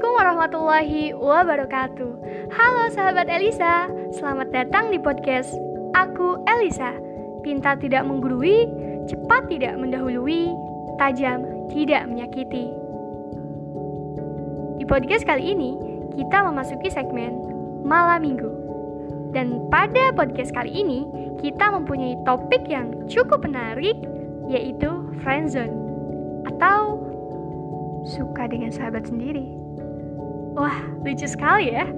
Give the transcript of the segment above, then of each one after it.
Assalamualaikum warahmatullahi wabarakatuh. Halo sahabat Elisa Selamat datang di podcast Aku Elisa. Pintar tidak menggurui Cepat tidak mendahului Tajam tidak menyakiti. Di podcast kali ini Kita memasuki segmen Malam Minggu. Dan pada podcast kali ini Kita mempunyai topik yang cukup menarik Yaitu friendzone Atau suka dengan sahabat sendiri. Wah, lucu sekali ya.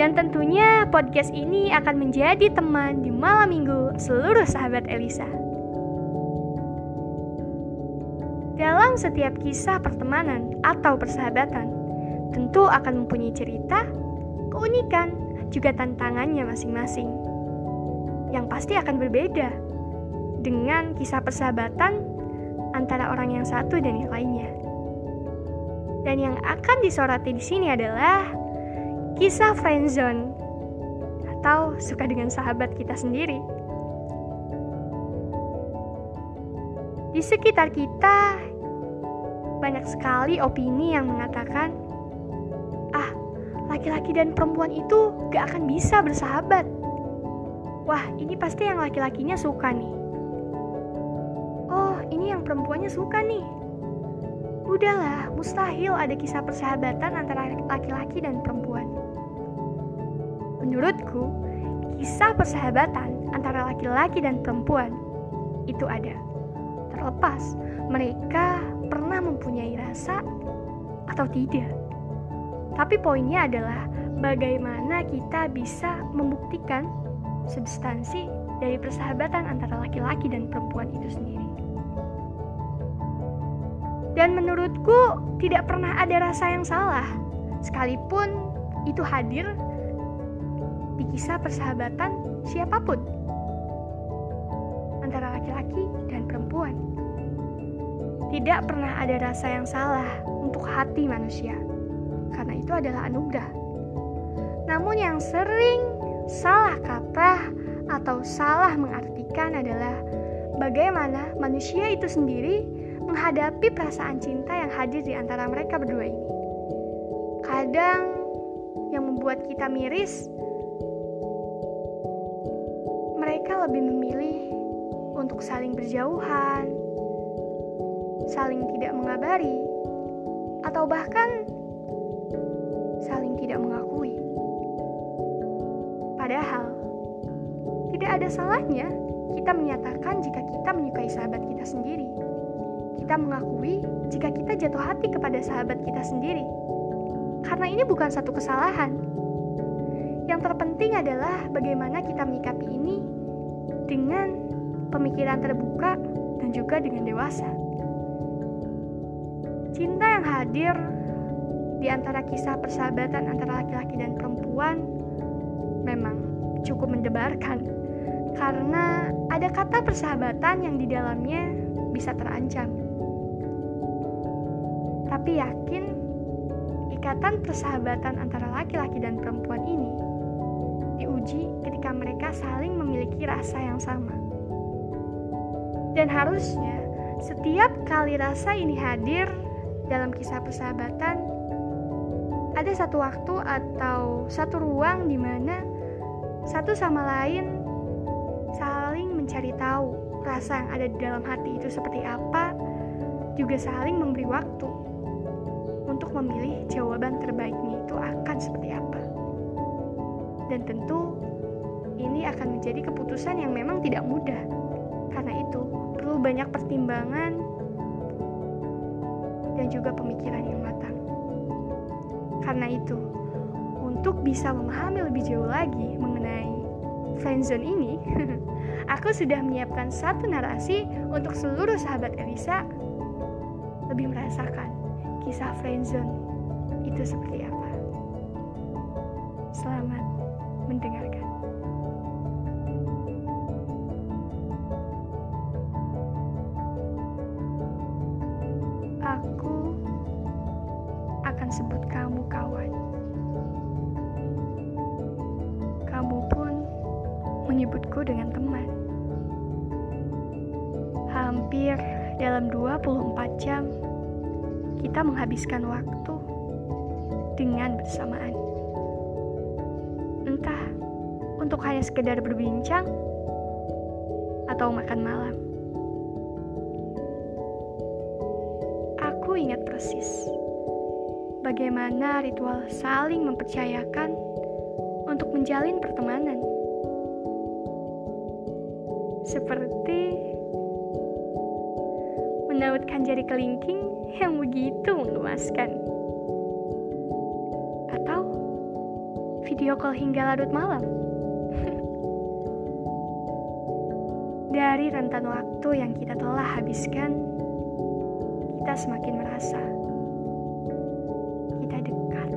Dan tentunya podcast ini akan menjadi teman di malam minggu seluruh sahabat Elisa. Dalam setiap kisah pertemanan atau persahabatan, tentu akan mempunyai cerita, keunikan, juga tantangannya masing-masing. Yang pasti akan berbeda dengan kisah persahabatan antara orang yang satu dan yang lainnya. Dan yang akan disoroti di sini adalah kisah friendzone atau suka dengan sahabat kita sendiri. Di sekitar kita banyak sekali opini yang mengatakan, "Ah, laki-laki dan perempuan itu gak akan bisa bersahabat." Wah, ini pasti yang laki-lakinya suka nih. Oh, ini yang perempuannya suka nih Udahlah, mustahil ada kisah persahabatan antara laki-laki dan perempuan. Menurutku, kisah persahabatan antara laki-laki dan perempuan itu ada. Terlepas mereka pernah mempunyai rasa atau tidak. Tapi poinnya adalah bagaimana kita bisa membuktikan substansi dari persahabatan antara laki-laki dan perempuan itu sendiri. Dan menurutku tidak pernah ada rasa yang salah, sekalipun itu hadir di kisah persahabatan siapa pun antara laki-laki dan perempuan. Tidak pernah ada rasa yang salah untuk hati manusia, karena itu adalah anugerah. Namun yang sering salah kaprah atau salah mengartikan adalah bagaimana manusia itu sendiri menghadapi perasaan cinta yang hadir di antara mereka berdua ini. Kadang yang membuat kita miris, mereka lebih memilih untuk saling berjauhan, saling tidak mengabari, atau bahkan saling tidak mengakui. Padahal, tidak ada salahnya kita menyatakan jika kita menyukai sahabat kita sendiri kita mengakui jika kita jatuh hati kepada sahabat kita sendiri. Karena ini bukan satu kesalahan. Yang terpenting adalah bagaimana kita menyikapi ini dengan pemikiran terbuka dan juga dengan dewasa. Cinta yang hadir di antara kisah persahabatan antara laki-laki dan perempuan memang cukup mendebarkan karena ada kata persahabatan yang di dalamnya bisa terancam tapi yakin ikatan persahabatan antara laki-laki dan perempuan ini diuji ketika mereka saling memiliki rasa yang sama. Dan harusnya setiap kali rasa ini hadir dalam kisah persahabatan, ada satu waktu atau satu ruang di mana satu sama lain saling mencari tahu rasa yang ada di dalam hati itu seperti apa, juga saling memberi waktu untuk memilih jawaban terbaiknya itu akan seperti apa. Dan tentu ini akan menjadi keputusan yang memang tidak mudah. Karena itu perlu banyak pertimbangan dan juga pemikiran yang matang. Karena itu, untuk bisa memahami lebih jauh lagi mengenai friendzone ini, aku sudah menyiapkan satu narasi untuk seluruh sahabat Elisa lebih merasakan kisah friendzone itu seperti apa. Selamat mendengarkan. Aku akan sebut kamu kawan. Kamu pun menyebutku dengan teman. Hampir dalam 24 jam kita menghabiskan waktu dengan bersamaan. Entah untuk hanya sekedar berbincang atau makan malam. Aku ingat persis bagaimana ritual saling mempercayakan untuk menjalin pertemanan. Seperti menautkan jari kelingking yang begitu mengemaskan. Atau video call hingga larut malam. Dari rentan waktu yang kita telah habiskan, kita semakin merasa kita dekat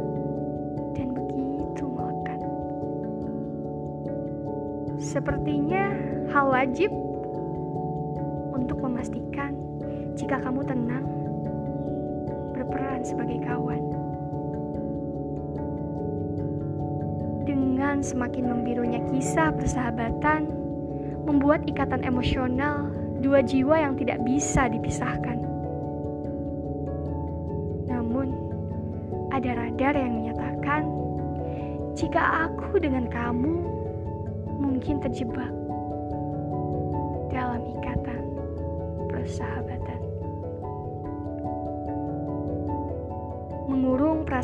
dan begitu melekat. Sepertinya hal wajib untuk memastikan jika kamu tenang berperan sebagai kawan. Dengan semakin membirunya kisah persahabatan, membuat ikatan emosional dua jiwa yang tidak bisa dipisahkan. Namun, ada radar yang menyatakan jika aku dengan kamu mungkin terjebak dalam ikatan persahabatan.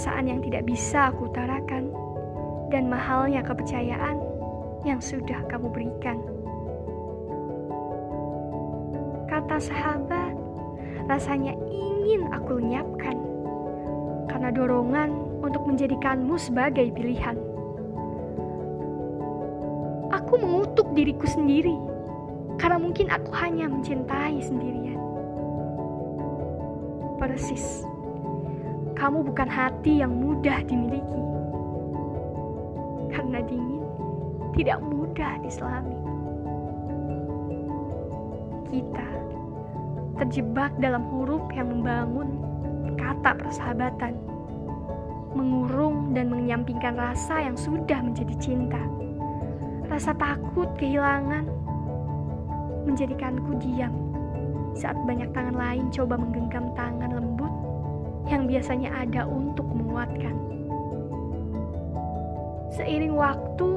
Perasaan yang tidak bisa aku utarakan dan mahalnya kepercayaan yang sudah kamu berikan. Kata sahabat, rasanya ingin aku lenyapkan karena dorongan untuk menjadikanmu sebagai pilihan. Aku mengutuk diriku sendiri karena mungkin aku hanya mencintai sendirian. Persis, kamu bukan hati yang mudah dimiliki. Karena dingin, tidak mudah diselami. Kita terjebak dalam huruf yang membangun kata persahabatan, mengurung dan menyampingkan rasa yang sudah menjadi cinta. Rasa takut kehilangan menjadikanku diam saat banyak tangan lain coba menggenggam tangan lembut yang biasanya ada untuk menguatkan. Seiring waktu,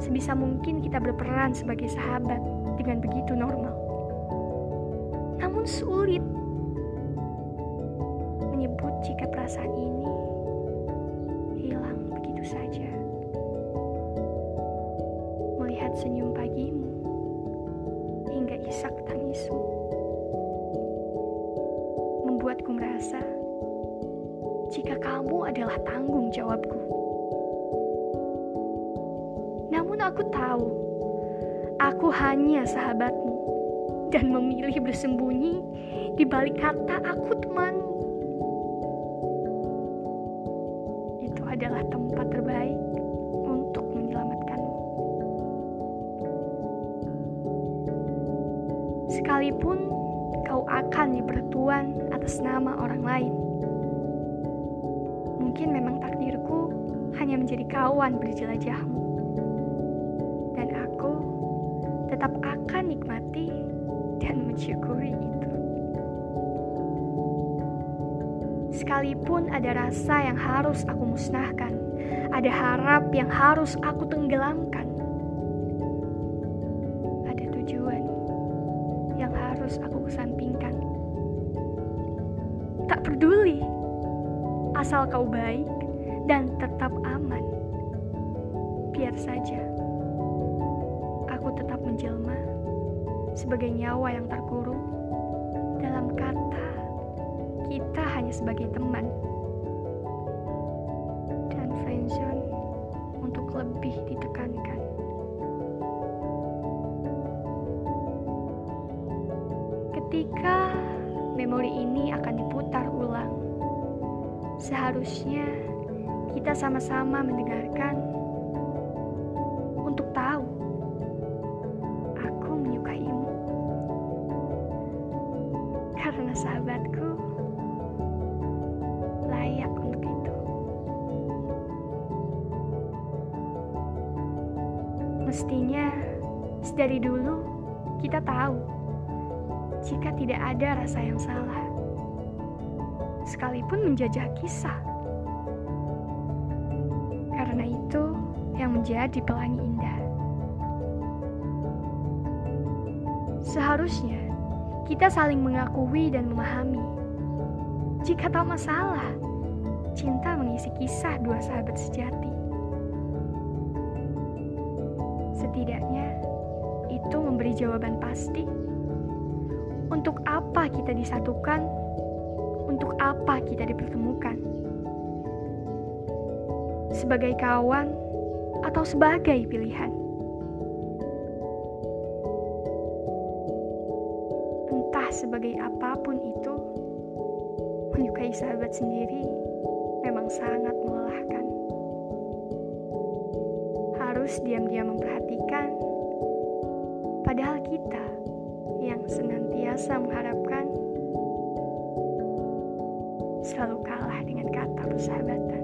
sebisa mungkin kita berperan sebagai sahabat dengan begitu normal. Namun sulit menyebut jika perasaan ini hilang begitu saja. Melihat senyum pagimu hingga isak tangismu membuatku merasa adalah tanggung jawabku. Namun aku tahu, aku hanya sahabatmu dan memilih bersembunyi di balik kata aku temanmu. Itu adalah tempat terbaik untuk menyelamatkanmu. Sekalipun kau akan dipertuan atas nama orang lain. Mungkin memang takdirku hanya menjadi kawan berjelajahmu. Dan aku tetap akan nikmati dan mensyukuri itu. Sekalipun ada rasa yang harus aku musnahkan, ada harap yang harus aku tenggelamkan, ada tujuan yang harus aku kesampingkan. Tak peduli, asal kau baik dan tetap aman. Biar saja aku tetap menjelma sebagai nyawa yang terkurung dalam kata kita hanya sebagai teman dan friendzone untuk lebih ditekankan. Ketika memori ini akan diputar ulang, seharusnya kita sama-sama mendengarkan untuk tahu aku menyukaimu karena sahabatku layak untuk itu. Mestinya sedari dulu kita tahu jika tidak ada rasa yang salah, sekalipun menjajah kisah. Karena itu yang menjadi pelangi indah. Seharusnya kita saling mengakui dan memahami. Jika tak masalah, cinta mengisi kisah dua sahabat sejati. Setidaknya, itu memberi jawaban pasti. Untuk apa kita disatukan? Apa kita dipertemukan? Sebagai kawan atau sebagai pilihan? Entah sebagai apa pun itu, menyukai sahabat sendiri memang sangat melelahkan. Harus diam-diam memperhatikan, padahal kita yang senantiasa mengharapkan dengan